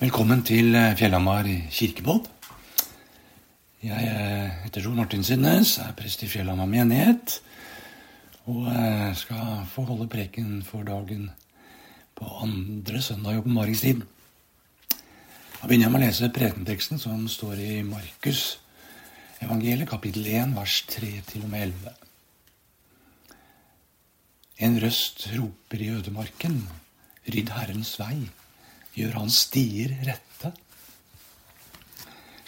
Velkommen til eh, Fjellhamar kirkebåt. Jeg eh, heter Tor Martin Sidnes, er prest i Fjellhamar menighet. Og eh, skal få holde preken for dagen på andre søndag i åpenbaringstiden. Da begynner jeg med å lese prekenteksten som står i Markus evangeliet, kapittel 1, vers 3 til og med 11. En røst roper i ødemarken, rydd Herrens vei gjør hans stier rette.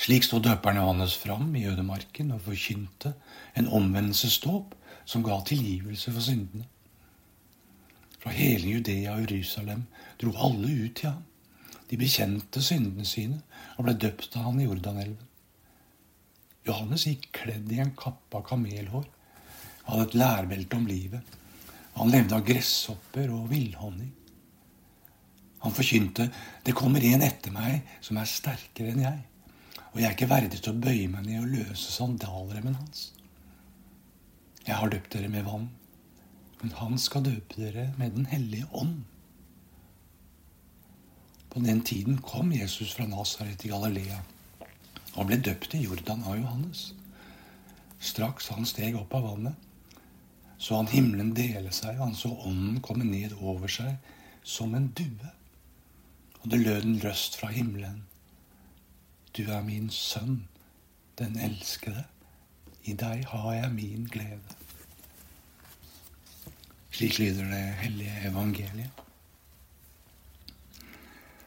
Slik sto døperen Johannes fram i ødemarken og forkynte en omvendelsesdåp som ga tilgivelse for syndene. Fra hele Judea og Jerusalem dro alle ut til ham. De bekjente syndene sine og ble døpt av han i Jordanelven. Johannes gikk kledd i en kappe av kamelhår hadde et lærbelte om livet. Han levde av gresshopper og villhonning. Han forkynte det kommer en etter meg som er sterkere enn jeg, og jeg er ikke verdig til å bøye meg ned og løse sandalremmen hans. Jeg har døpt dere med vann, men han skal døpe dere med Den hellige ånd. På den tiden kom Jesus fra Nasaret til Galilea og ble døpt i Jordan av Johannes. Straks han steg opp av vannet, så han himmelen dele seg, og han så ånden komme ned over seg som en due. Og det lød en røst fra himmelen. Du er min sønn, den elskede. I deg har jeg min glede. Slik lyder det hellige evangeliet.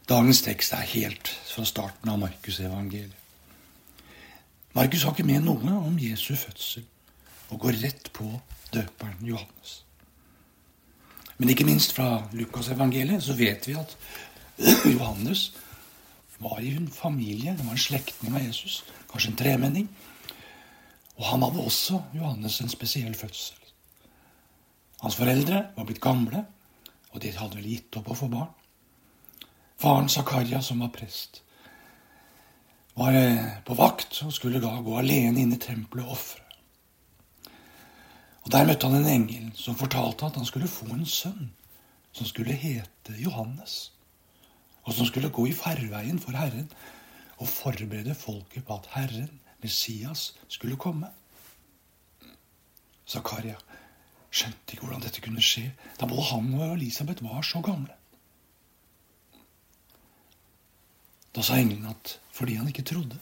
Dagens tekst er helt fra starten av Markusevangeliet. Markus har ikke med noe om Jesu fødsel og går rett på døperen Johannes. Men ikke minst fra Lukasevangeliet så vet vi at Johannes var i en familie, det var en slektning av Jesus, kanskje en tremenning. Og han hadde også, Johannes, en spesiell fødsel. Hans foreldre var blitt gamle, og de hadde vel gitt opp å få barn. Faren Zakaria, som var prest, var eh, på vakt og skulle da gå alene inn i tempelet og ofre. Og Der møtte han en engel som fortalte at han skulle få en sønn som skulle hete Johannes og som skulle gå i farveien for Herren og forberede folket på at Herren, Messias, skulle komme. Zakaria skjønte ikke hvordan dette kunne skje, da både han og Elisabeth var så gamle. Da sa engelen at fordi han ikke trodde,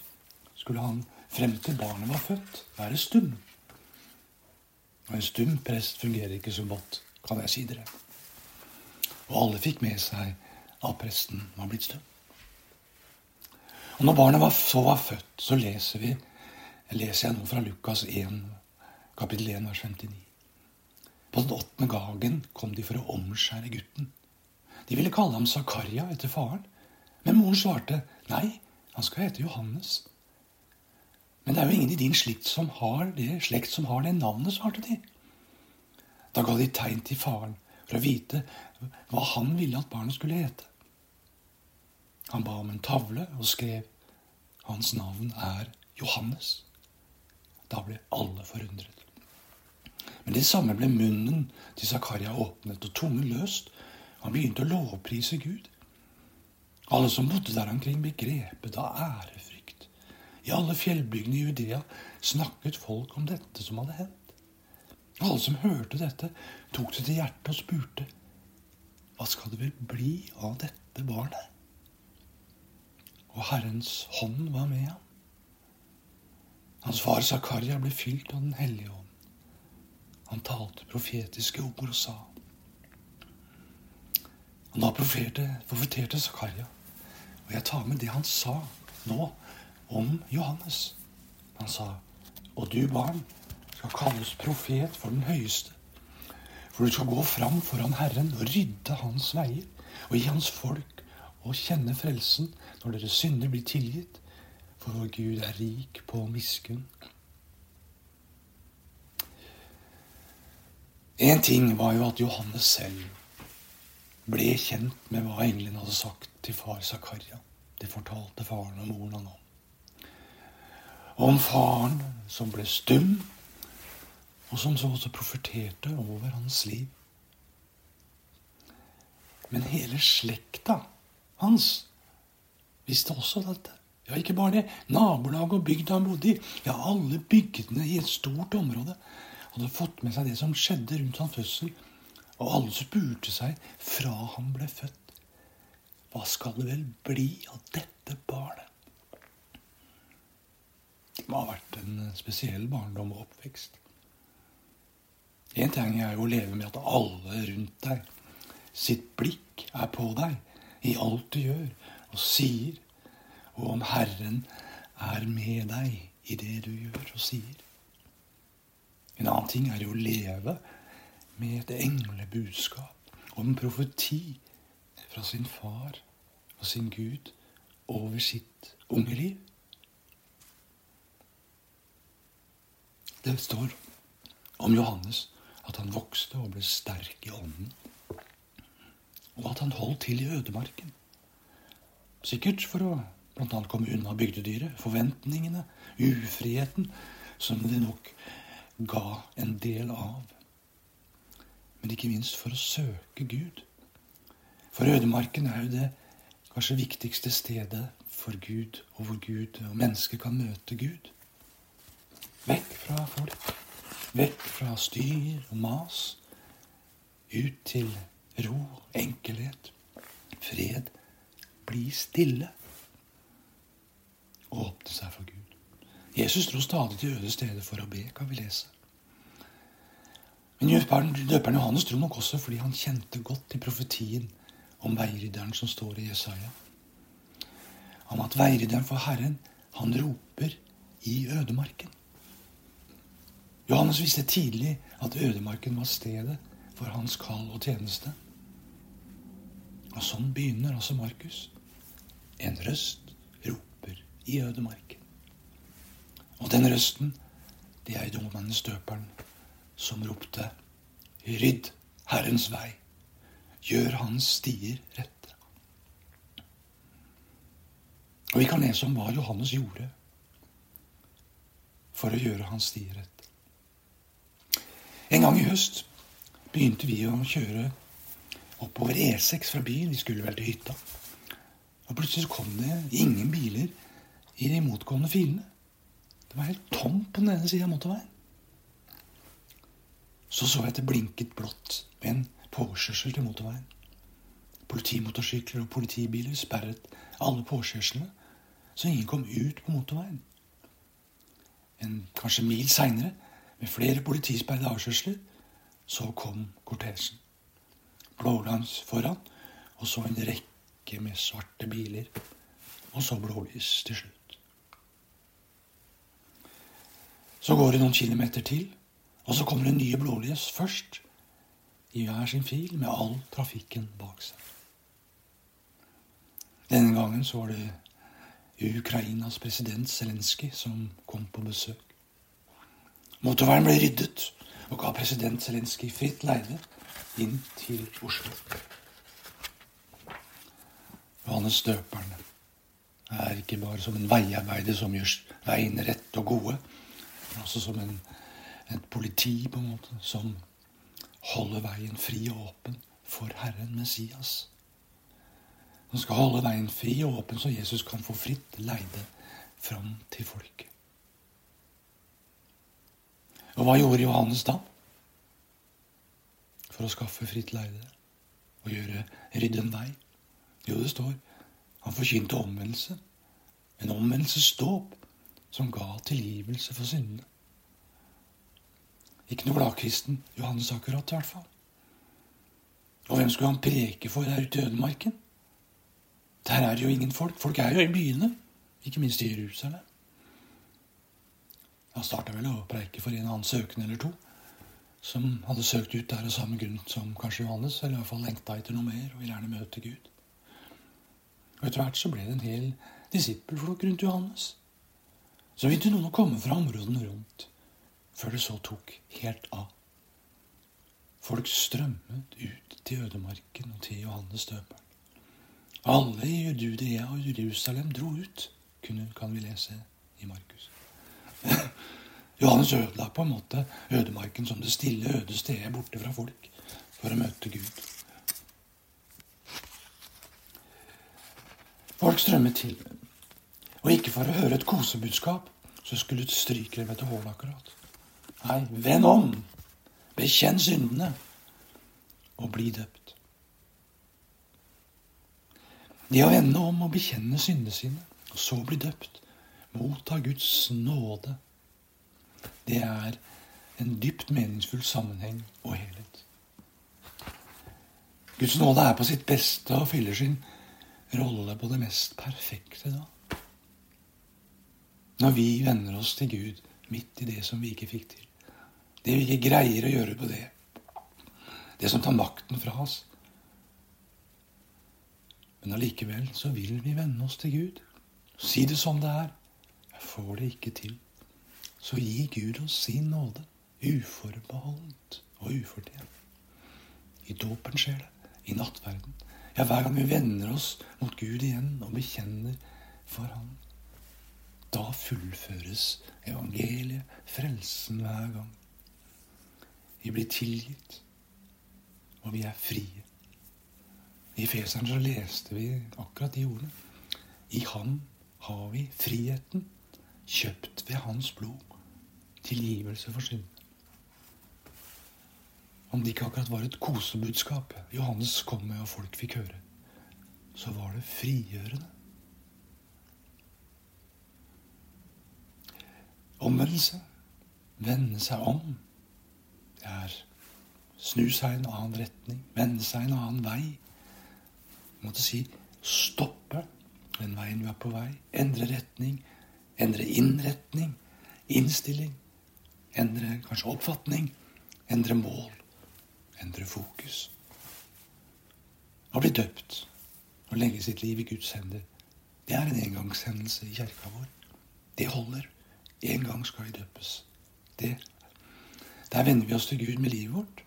skulle han frem til barnet var født, være stum. Og en stum prest fungerer ikke så godt, kan jeg si dere. Og alle fikk med seg av presten var blitt støpt. Og når barnet var, så var født, så leser, vi, leser jeg nå fra Lukas 1, kapittel 1, vers 59. På den åttende dagen kom de for å omskjære gutten. De ville kalle ham Zakaria etter faren, men moren svarte nei, han skal hete Johannes. Men det er jo ingen i din slekt som har det, slekt som har det navnet, svarte de. Da ga de tegn til faren for å vite hva han ville at barnet skulle hete. Han ba om en tavle og skrev hans navn er Johannes. Da ble alle forundret. Men det samme ble munnen til Zakaria åpnet og tungen løst. Han begynte å lovprise Gud. Alle som bodde der omkring, ble grepet av ærefrykt. I alle fjellbygdene i Judea snakket folk om dette som hadde hendt. Alle som hørte dette, tok det til hjertet og spurte hva skal det vel bli av dette barnet? Og Herrens hånd var med ham. Hans far Zakaria ble fylt av Den hellige ånd. Han talte profetiske ord og sa Og da profeterte Zakaria, og jeg tar med det han sa nå om Johannes. Han sa, og du barn skal kalles profet for den høyeste. For du skal gå fram foran Herren og rydde hans veier og gi hans folk og kjenne frelsen når deres synder blir tilgitt, for vår Gud er rik på miskunn. En ting var jo at Johannes selv ble kjent med hva engelen hadde sagt til far Zakaria. Det fortalte faren og moren han om. Om faren som ble stum, og som så også profeterte over hans liv. Men hele slekta hans visste også dette. Ja, ikke bare det. Nabolaget og bygda han bodde i, ja, alle bygdene i et stort område, hadde fått med seg det som skjedde rundt hans fødsel. Og alle spurte seg fra han ble født, hva skal det vel bli av dette barnet? Det må ha vært en spesiell barndom og oppvekst. En ting er jo å leve med at alle rundt deg sitt blikk er på deg i alt du gjør og sier, og om Herren er med deg i det du gjør og sier. En annen ting er jo å leve med et englebudskap og en profeti fra sin far og sin Gud over sitt unge liv. Det står om Johannes at han vokste og ble sterk i ånden. Og at han holdt til i ødemarken. Sikkert for å bl.a. komme unna bygdedyret, forventningene, ufriheten, som det nok ga en del av. Men ikke minst for å søke Gud. For ødemarken er jo det kanskje viktigste stedet for Gud, og hvor Gud og mennesker kan møte Gud. Vekk fra folk. Vekk fra styr og mas. Ut til ro, enkelhet, fred. Bli stille. Og åpne seg for Gud. Jesus dro stadig til øde steder for å be, kan vi lese. Men døperen Johannes dro nok også fordi han kjente godt til profetien om veirydderen som står i Jesaja. Om at veirydderen for Herren, han roper i ødemarken. Johannes visste tidlig at ødemarken var stedet for hans kall og tjeneste. Og sånn begynner altså Markus. En røst roper i ødemarken. Og den røsten, det er ungmannen støperen som ropte Rydd Herrens vei. Gjør hans stier rette. Og vi kan lese om hva Johannes gjorde for å gjøre hans stier rette. En gang i høst begynte vi å kjøre oppover E6 fra byen. Vi skulle vel til hytta. Og plutselig så kom det ingen biler i de motgående filene. Det var helt tomt på den ene sida av motorveien. Så så jeg at det blinket blått ved en påkjørsel til motorveien. Politimotorsykler og politibiler sperret alle påkjørslene, så ingen kom ut på motorveien. En kanskje mil seinere med flere politisperrede avkjørsler. Så kom kortesjen. Blålans foran, og så en rekke med svarte biler. Og så blålys til slutt. Så går det noen kilometer til, og så kommer det nye blålys først. I hver sin fil med all trafikken bak seg. Denne gangen så var det Ukrainas president Zelenskyj som kom på besøk. Motorveien ble ryddet og ga president Zelenskyj fritt leide inn til Oslo. Johannes døperen er ikke bare som en veiarbeider som gjør veiene rette og gode, men også som en, et politi på en måte, som holder veien fri og åpen for Herren Messias. Han skal holde veien fri og åpen, så Jesus kan få fritt leide fram til folket. Og hva gjorde Johannes da? For å skaffe fritt leide og gjøre rydde en vei? Jo, det står han forkynte omvendelse. En omvendelsesdåp som ga tilgivelse for syndene. Ikke noe gladkristen Johannes akkurat, i hvert fall. Og hvem skulle han preke for der ute i ødemarken? Der er det jo ingen folk. Folk er jo i byene, ikke minst i Jerusalem. Han starta vel å preike for en annen søkende eller to som hadde søkt ut der av samme grunn som kanskje Johannes, eller i hvert fall lengta etter noe mer og ville gjerne møte Gud. Og Etter hvert så ble det en hel disippelflokk rundt Johannes. Så begynte noen å komme fra områdene rundt, før det så tok helt av. Folk strømmet ut til ødemarken og til Johannes døperen. Alle i Judea og Jerusalem dro ut, kunne, kan vi lese i Markus. Johannes ødela på en måte ødemarken som det stille, øde stedet borte fra folk for å møte Gud. Folk strømmet til. Og ikke for å høre et kosebudskap, så skulle strykere etter hålet akkurat. Nei, vend om! Bekjenn syndene, og bli døpt. Det å vende om og bekjenne syndene sine, og så bli døpt, motta Guds nåde, det er en dypt meningsfull sammenheng og helhet. Guds nåde er på sitt beste og fyller sin rolle på det mest perfekte da. Når vi venner oss til Gud midt i det som vi ikke fikk til. Det vi ikke greier å gjøre på det. Det som tar makten fra oss. Men allikevel så vil vi venne oss til Gud. Si det som det er. Jeg får det ikke til. Så gi Gud oss sin nåde. Uforbeholdent og ufortjent. I dåpen skjer det. I nattverden. Ja, hver gang vi vender oss mot Gud igjen og bekjenner for Han. Da fullføres evangeliet, frelsen, hver gang. Vi blir tilgitt, og vi er frie. I Feseren så leste vi akkurat de ordene. I ham har vi friheten, kjøpt ved hans blod, tilgivelse for synd. Om det ikke akkurat var et kosebudskap Johannes kom med og folk fikk høre, så var det frigjørende. Omvendelse, vende seg om, det er snu seg i en annen retning, vende seg en annen vei. Måtte si stoppe den veien du er på vei, endre retning, endre innretning, innstilling, endre kanskje oppfatning, endre mål endre fokus. Å bli døpt og legge sitt liv i Guds hender, det er en engangshendelse i kirka vår. Det holder. En gang skal vi døpes. Det. Der vender vi oss til Gud med livet vårt.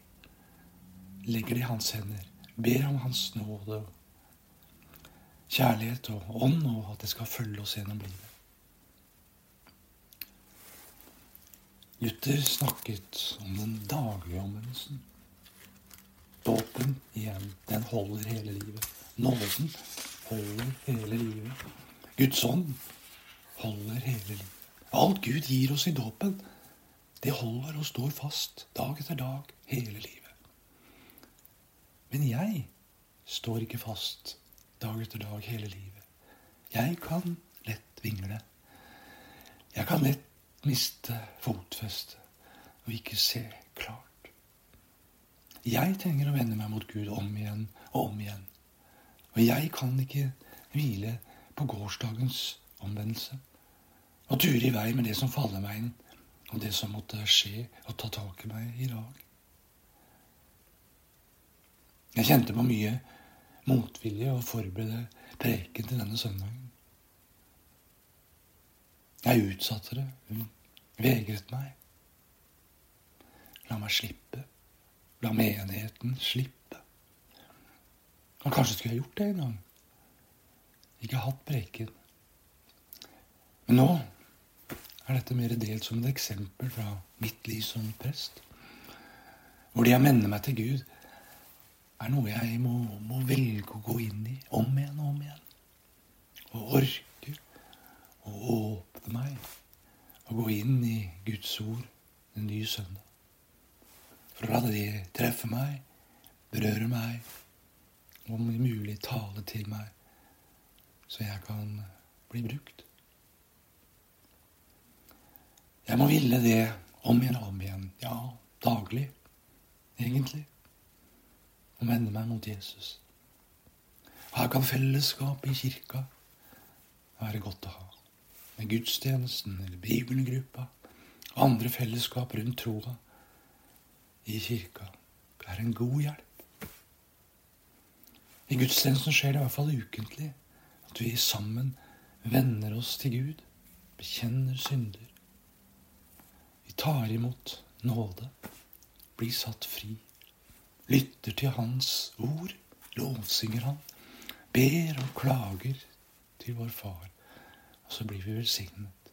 Legger det i hans hender. Ber om hans nåde, kjærlighet og ånd, og at det skal følge oss gjennom livet. Luther snakket om den daglige omvendelsen. Dåpen igjen, den holder hele livet. Nåden holder hele livet. Guds ånd holder hele livet. Alt Gud gir oss i dåpen, det holder og står fast dag etter dag hele livet. Men jeg står ikke fast dag etter dag hele livet. Jeg kan lett vingle. Jeg kan lett miste fotfestet og ikke se klart. Jeg trenger å vende meg mot Gud om igjen og om igjen. Og jeg kan ikke hvile på gårsdagens omvendelse og ture i vei med det som faller meg inn, og det som måtte skje og ta tak i meg i dag. Jeg kjente på mye motvilje å forberede preken til denne søndagen. Jeg utsatte det, vegret meg. La meg slippe. La menigheten slippe. Og kanskje skulle jeg gjort det en gang. Ikke hatt preken. Men nå er dette mer delt som et eksempel fra mitt liv som prest. Hvor det jeg mener meg til Gud er noe jeg må, må velge å gå inn i om igjen og om igjen. Og orke å åpne meg og gå inn i Guds ord den nye søndag for å la det treffe meg, berøre meg, og om mulig tale til meg, så jeg kan bli brukt. Jeg må ville det om igjen og om igjen, ja, daglig, egentlig, og vende meg mot Jesus. Her kan fellesskap i kirka være godt å ha. Med gudstjenesten eller bibelgruppa, andre fellesskap rundt troa i kirka er en god hjelp. I gudstjenesten skjer det i hvert fall ukentlig at vi sammen venner oss til Gud, bekjenner synder. Vi tar imot nåde, blir satt fri, lytter til Hans ord, lovsynger Han, ber og klager til vår Far, og så blir vi velsignet.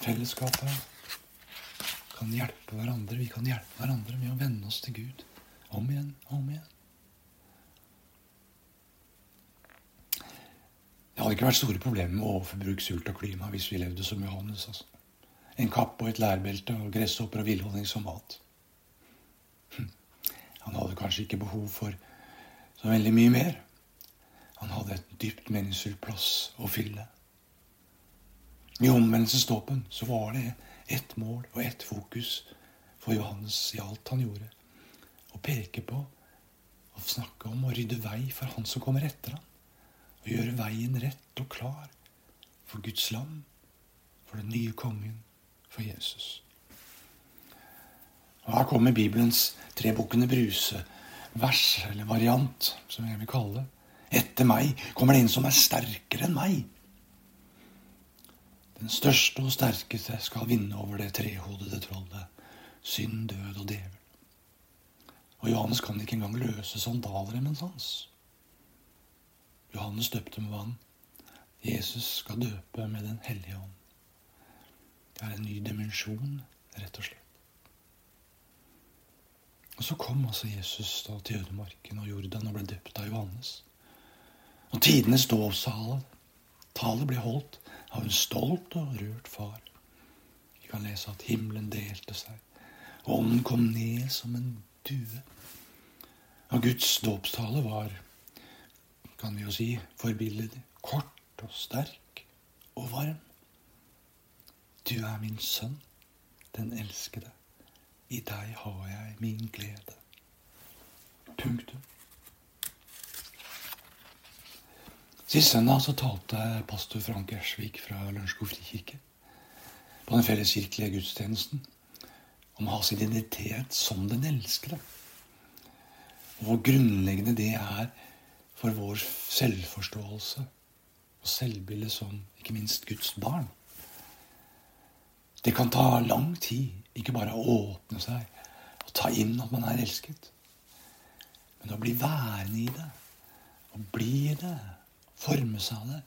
Fellesskapet kan hjelpe hverandre. Vi kan hjelpe hverandre med å vende oss til Gud om igjen og om igjen. Det hadde ikke vært store problemer med overforbruk, sult og klima hvis vi levde som Johannes. altså. En kapp og et lærbelte og gresshopper og villhonning som mat. Hm. Han hadde kanskje ikke behov for så veldig mye mer. Han hadde et dypt meningsfylt plass å fylle. I omvendelsesdåpen så var det ett mål og ett fokus for Johannes i alt han gjorde. Å peke på og snakke om å rydde vei for han som kommer etter ham og gjøre veien rett og klar for Guds lam, for den nye kongen, for Jesus. Og Her kommer Bibelens tre bukkene Bruse, vers, eller variant, som jeg vil kalle det. Etter meg kommer det en som er sterkere enn meg. Den største og sterkeste skal vinne over det trehodede trollet, synd, død og djevel. Og Johannes kan ikke engang løse sandalremmen hans. Johannes døpte med vann. Jesus skal døpe med Den hellige ånd. Det er en ny dimensjon, rett og slett. Og så kom altså Jesus da til ødemarken og Jordan og ble døpt av Johannes. Og tidenes dåpstale Talet ble holdt av en stolt og rørt far. Vi kan lese at himmelen delte seg, og ånden kom ned som en due. Og Guds dåpstale var kan vi jo si, forbilledlig. Kort og sterk og varm. Du er min sønn, den elskede. I deg har jeg min glede. Punktum. Sist søndag så talte pastor Frank Ersvik fra Lørenskog frikirke på den felleskirkelige gudstjenesten om å ha sin identitet som den elskede. Og hvor grunnleggende det er for vår selvforståelse og selvbilde som ikke minst Guds barn. Det kan ta lang tid ikke bare å åpne seg og ta inn at man er elsket, men å bli værende i det, og bli i det, forme seg av det,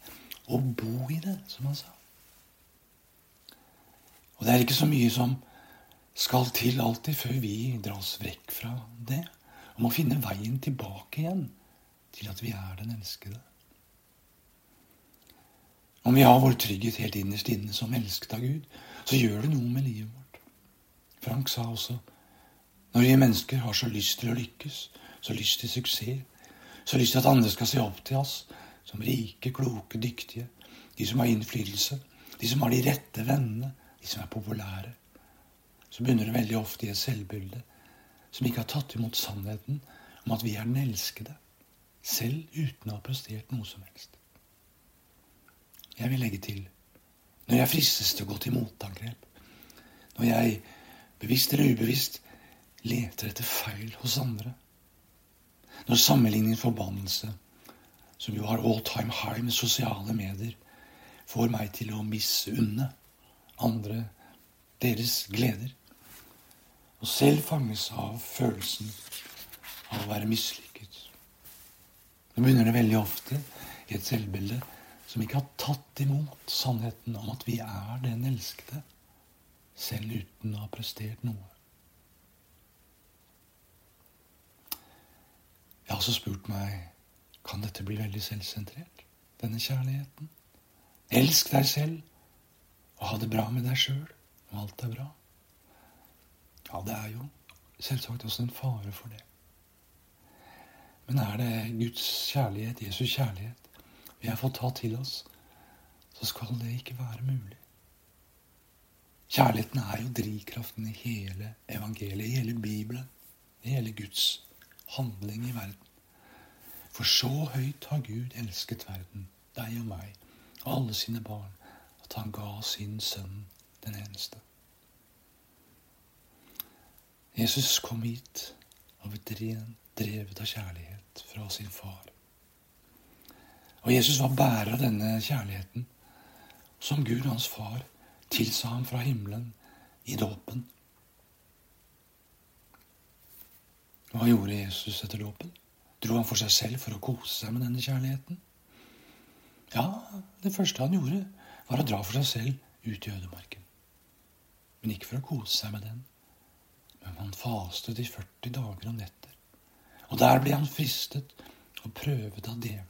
og bo i det, som han sa. Og det er ikke så mye som skal til alltid før vi dras vekk fra det. Om å finne veien tilbake igjen til at vi er den elskede. Om vi har vår trygghet helt innerst inne som elsket av Gud, så gjør det noe med livet vårt. Frank sa også når vi mennesker har så lyst til å lykkes, så lyst til suksess, så lyst til at andre skal se opp til oss som rike, kloke, dyktige, de som har innflytelse, de som har de rette vennene, de som er populære, så begynner det veldig ofte i et selvbilde som ikke har tatt imot sannheten om at vi er den elskede selv uten å ha prestert noe som helst. Jeg vil legge til når jeg fristes til å gå til motangrep, når jeg bevisst eller ubevisst leter etter feil hos andre, når sammenligning forbannelse, som jo har all time high med sosiale medier, får meg til å misunne andre deres gleder, og selv fanges av følelsen av å være mislykket nå begynner det veldig ofte i et selvbilde som ikke har tatt imot sannheten om at vi er den elskede, selv uten å ha prestert noe. Jeg har også spurt meg kan dette bli veldig selvsentrert, denne kjærligheten. Elsk deg selv og ha det bra med deg sjøl, og alt er bra. Ja, det er jo selvsagt også en fare for det. Men er det Guds kjærlighet, Jesus kjærlighet, vi har fått ta til oss, så skal det ikke være mulig. Kjærligheten er jo drivkraften i hele evangeliet, i hele Bibelen, i hele Guds handling i verden. For så høyt har Gud elsket verden, deg og meg, og alle sine barn, at han ga sin sønn den eneste. Jesus kom hit et rent drevet av kjærlighet fra sin far. Og Jesus var bærer av denne kjærligheten, som Gud, hans far, tilsa ham fra himmelen i dåpen. Hva gjorde Jesus etter dåpen? Dro han for seg selv for å kose seg med denne kjærligheten? Ja, det første han gjorde, var å dra for seg selv ut i ødemarken. Men ikke for å kose seg med den. Men han fastet i 40 dager og netter og der ble han fristet og prøvet av djevelen.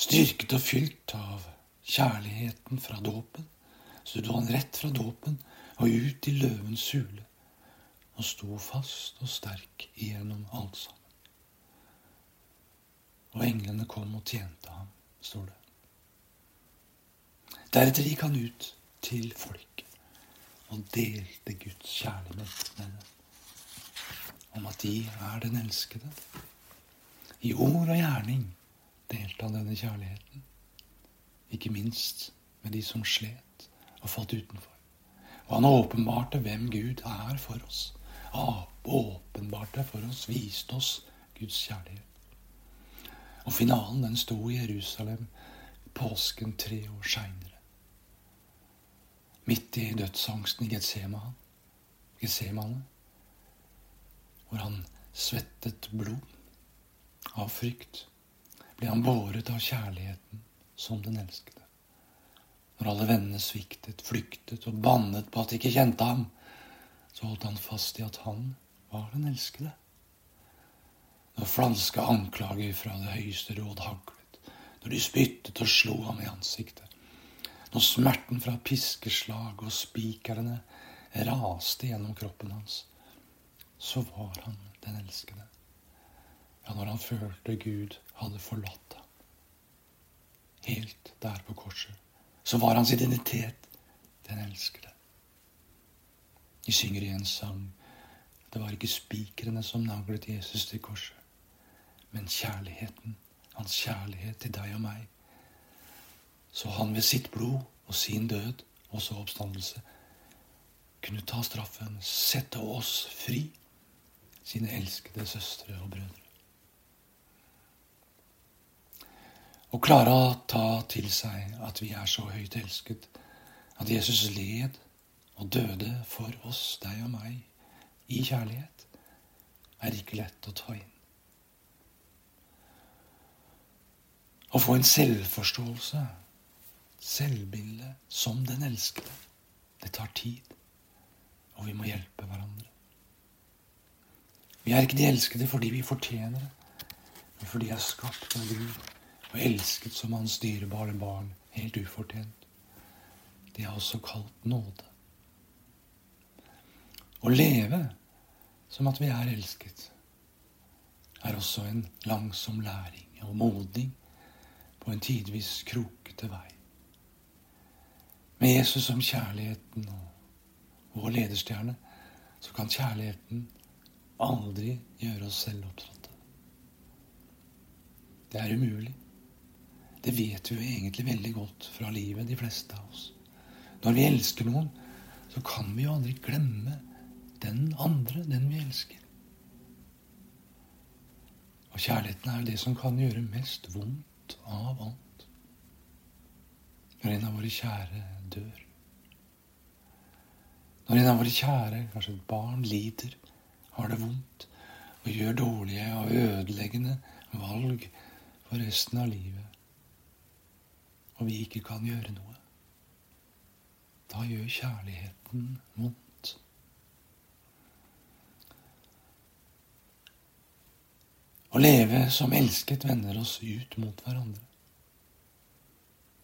Styrket og fylt av kjærligheten fra dåpen, stod han rett fra dåpen og ut i løvens hule og sto fast og sterk igjennom alt sammen. Og englene kom og tjente ham, står det. Deretter gikk han ut til folket og delte Guds kjærlighet med dem. Om at de er den elskede. I ord og gjerning delte han denne kjærligheten. Ikke minst med de som slet og falt utenfor. Og han åpenbarte hvem Gud er for oss. Åpenbarte for oss, viste oss Guds kjærlighet. Og finalen den sto i Jerusalem påsken tre år seinere. Midt i dødsangsten i Getsemane, hvor han svettet blod av frykt, ble han båret av kjærligheten som den elskede. Når alle vennene sviktet, flyktet og bannet på at de ikke kjente ham, så holdt han fast i at han var den elskede. Når falske anklager fra det høyeste råd haglet, når de spyttet og slo ham i ansiktet, når smerten fra piskeslag og spikrene raste gjennom kroppen hans, så var han den elskede. Ja, når han følte Gud hadde forlatt ham, helt der på korset så var hans identitet den elskede. De synger i en sang. Det var ikke spikrene som naglet Jesus til korset, men kjærligheten, hans kjærlighet til deg og meg. Så han ved sitt blod og sin død, også oppstandelse, kunne ta straffen, sette oss fri, sine elskede søstre og brødre. Å klare å ta til seg at vi er så høyt elsket, at Jesus led og døde for oss, deg og meg, i kjærlighet, er ikke lett å ta inn. Å få en selvforståelse, selvbilde, som den elskede, det tar tid, og vi må hjelpe hverandre. Vi er ikke de elskede fordi vi fortjener det, men fordi vi er skapt av Gud og elsket som hans dyrebare barn, helt ufortjent. Det er også kalt nåde. Å leve som at vi er elsket, er også en langsom læring og modning på en tidvis krokete vei. Med Jesus som kjærligheten og vår lederstjerne, så kan kjærligheten aldri gjøre oss selvopptatte. Det er umulig. Det vet vi jo egentlig veldig godt fra livet, de fleste av oss. Når vi elsker noen, så kan vi jo aldri glemme den andre, den vi elsker. Og kjærligheten er jo det som kan gjøre mest vondt av alt. Når en av våre kjære dør. Når en av våre kjære, kanskje et barn, lider, har det vondt og gjør dårlige og ødeleggende valg for resten av livet og vi ikke kan gjøre noe. Da gjør kjærligheten vondt. Å leve som elsket vender oss ut mot hverandre.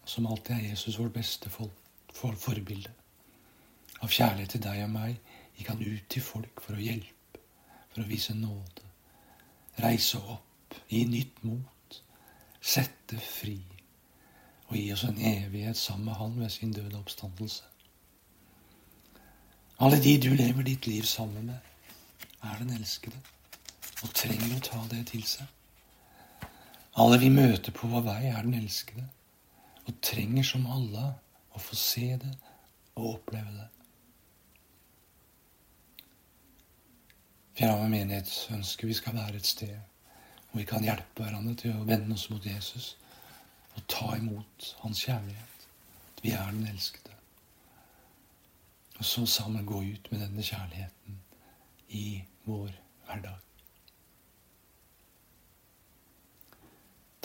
Som alltid er Jesus vårt beste folk, for forbilde. Av kjærlighet til deg og meg gikk han ut til folk for å hjelpe, for å vise nåde. Reise opp, gi nytt mot, sette fri og gi oss en evighet sammen med Han ved sin døde oppstandelse. Alle de du lever ditt liv sammen med, er den elskede og trenger å ta det til seg. Alle vi møter på vår vei, er den elskede og trenger som alle å få se det og oppleve det. Fjerde menighet ønsker vi skal være et sted hvor vi kan hjelpe hverandre til å vende oss mot Jesus og ta imot hans kjærlighet. At vi er den elskede. Og så sammen gå ut med denne kjærligheten i vår hverdag.